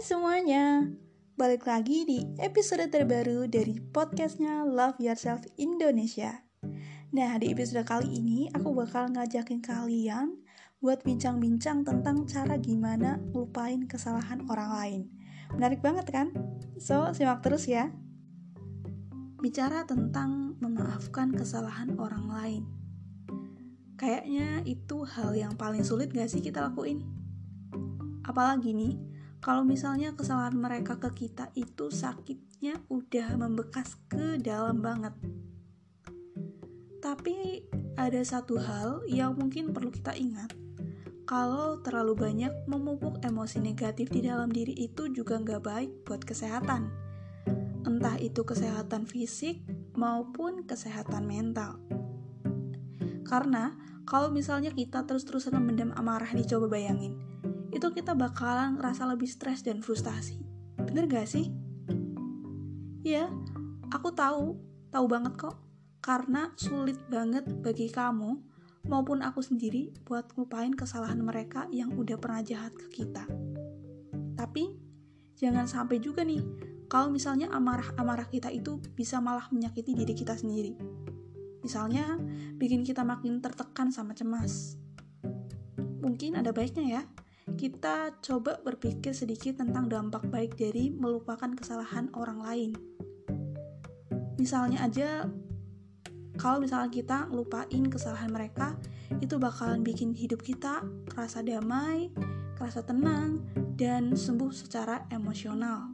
Semuanya, balik lagi di episode terbaru dari podcastnya Love Yourself Indonesia. Nah, di episode kali ini aku bakal ngajakin kalian buat bincang-bincang tentang cara gimana lupain kesalahan orang lain. Menarik banget kan? So, simak terus ya. Bicara tentang memaafkan kesalahan orang lain. Kayaknya itu hal yang paling sulit gak sih kita lakuin? Apalagi nih, kalau misalnya kesalahan mereka ke kita itu sakitnya udah membekas ke dalam banget. Tapi ada satu hal yang mungkin perlu kita ingat. Kalau terlalu banyak memupuk emosi negatif di dalam diri itu juga nggak baik buat kesehatan. Entah itu kesehatan fisik maupun kesehatan mental. Karena kalau misalnya kita terus-terusan memendam amarah dicoba bayangin, itu kita bakalan ngerasa lebih stres dan frustasi. Bener gak sih? Ya, aku tahu, tahu banget kok. Karena sulit banget bagi kamu maupun aku sendiri buat ngelupain kesalahan mereka yang udah pernah jahat ke kita. Tapi, jangan sampai juga nih, kalau misalnya amarah-amarah kita itu bisa malah menyakiti diri kita sendiri. Misalnya, bikin kita makin tertekan sama cemas. Mungkin ada baiknya ya, kita coba berpikir sedikit tentang dampak baik dari melupakan kesalahan orang lain. Misalnya aja, kalau misalnya kita lupain kesalahan mereka, itu bakalan bikin hidup kita kerasa damai, kerasa tenang, dan sembuh secara emosional.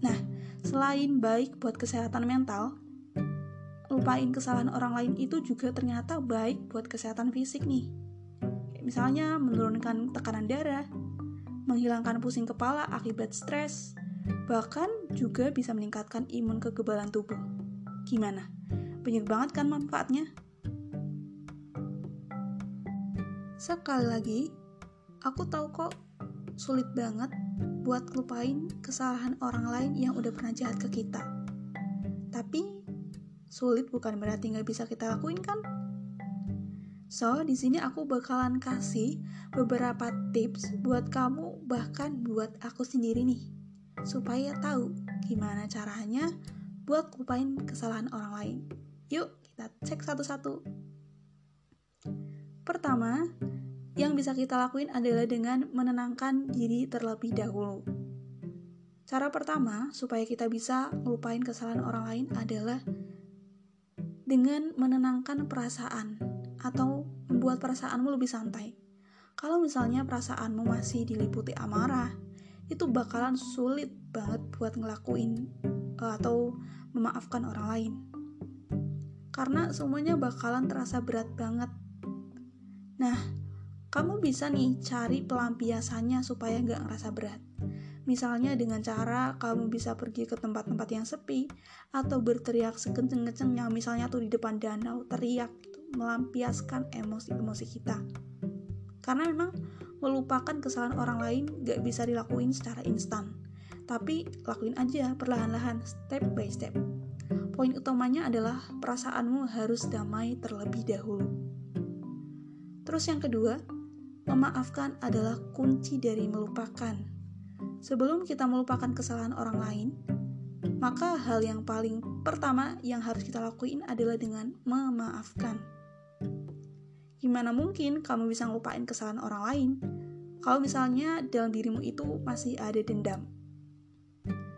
Nah, selain baik buat kesehatan mental, lupain kesalahan orang lain itu juga ternyata baik buat kesehatan fisik nih Misalnya menurunkan tekanan darah, menghilangkan pusing kepala akibat stres, bahkan juga bisa meningkatkan imun kekebalan tubuh. Gimana? Banyak banget kan manfaatnya? Sekali lagi, aku tahu kok sulit banget buat lupain kesalahan orang lain yang udah pernah jahat ke kita. Tapi, sulit bukan berarti nggak bisa kita lakuin kan? So, di sini aku bakalan kasih beberapa tips buat kamu bahkan buat aku sendiri nih. Supaya tahu gimana caranya buat lupain kesalahan orang lain. Yuk, kita cek satu-satu. Pertama, yang bisa kita lakuin adalah dengan menenangkan diri terlebih dahulu. Cara pertama supaya kita bisa melupain kesalahan orang lain adalah dengan menenangkan perasaan atau membuat perasaanmu lebih santai. Kalau misalnya perasaanmu masih diliputi amarah, itu bakalan sulit banget buat ngelakuin uh, atau memaafkan orang lain. Karena semuanya bakalan terasa berat banget. Nah, kamu bisa nih cari pelampiasannya supaya nggak ngerasa berat. Misalnya dengan cara kamu bisa pergi ke tempat-tempat yang sepi atau berteriak sekenceng-kencengnya misalnya tuh di depan danau teriak melampiaskan emosi-emosi kita. Karena memang melupakan kesalahan orang lain gak bisa dilakuin secara instan. Tapi lakuin aja perlahan-lahan, step by step. Poin utamanya adalah perasaanmu harus damai terlebih dahulu. Terus yang kedua, memaafkan adalah kunci dari melupakan Sebelum kita melupakan kesalahan orang lain, maka hal yang paling pertama yang harus kita lakuin adalah dengan memaafkan. Gimana mungkin kamu bisa ngelupain kesalahan orang lain kalau misalnya dalam dirimu itu masih ada dendam?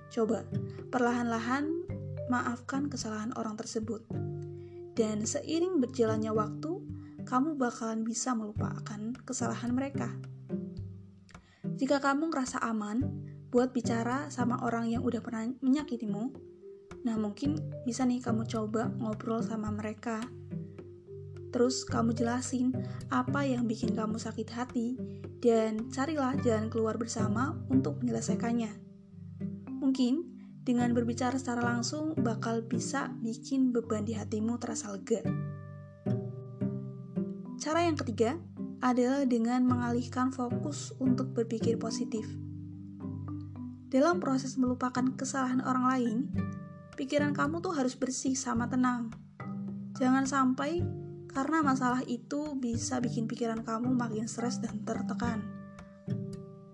Coba perlahan-lahan maafkan kesalahan orang tersebut. Dan seiring berjalannya waktu, kamu bakalan bisa melupakan kesalahan mereka. Jika kamu ngerasa aman buat bicara sama orang yang udah pernah menyakitimu, nah mungkin bisa nih kamu coba ngobrol sama mereka. Terus kamu jelasin apa yang bikin kamu sakit hati dan carilah jalan keluar bersama untuk menyelesaikannya. Mungkin dengan berbicara secara langsung bakal bisa bikin beban di hatimu terasa lega. Cara yang ketiga, adalah dengan mengalihkan fokus untuk berpikir positif. Dalam proses melupakan kesalahan orang lain, pikiran kamu tuh harus bersih sama tenang. Jangan sampai karena masalah itu bisa bikin pikiran kamu makin stres dan tertekan.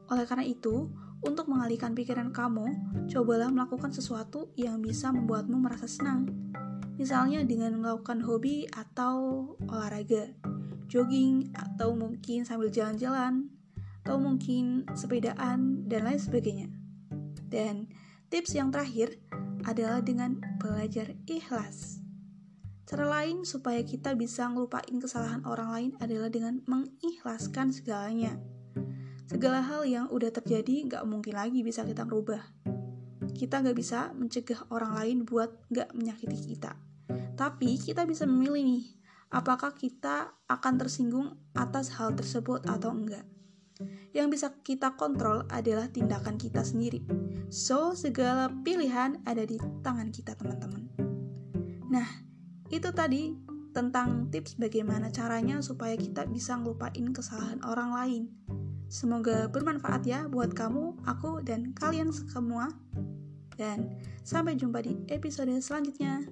Oleh karena itu, untuk mengalihkan pikiran kamu, cobalah melakukan sesuatu yang bisa membuatmu merasa senang. Misalnya dengan melakukan hobi atau olahraga, jogging, atau mungkin sambil jalan-jalan, atau mungkin sepedaan, dan lain sebagainya. Dan tips yang terakhir adalah dengan belajar ikhlas. Cara lain supaya kita bisa ngelupain kesalahan orang lain adalah dengan mengikhlaskan segalanya. Segala hal yang udah terjadi gak mungkin lagi bisa kita rubah. Kita gak bisa mencegah orang lain buat gak menyakiti kita. Tapi kita bisa memilih nih, apakah kita akan tersinggung atas hal tersebut atau enggak. Yang bisa kita kontrol adalah tindakan kita sendiri. So, segala pilihan ada di tangan kita, teman-teman. Nah, itu tadi tentang tips bagaimana caranya supaya kita bisa ngelupain kesalahan orang lain. Semoga bermanfaat ya buat kamu, aku, dan kalian semua. Dan sampai jumpa di episode selanjutnya.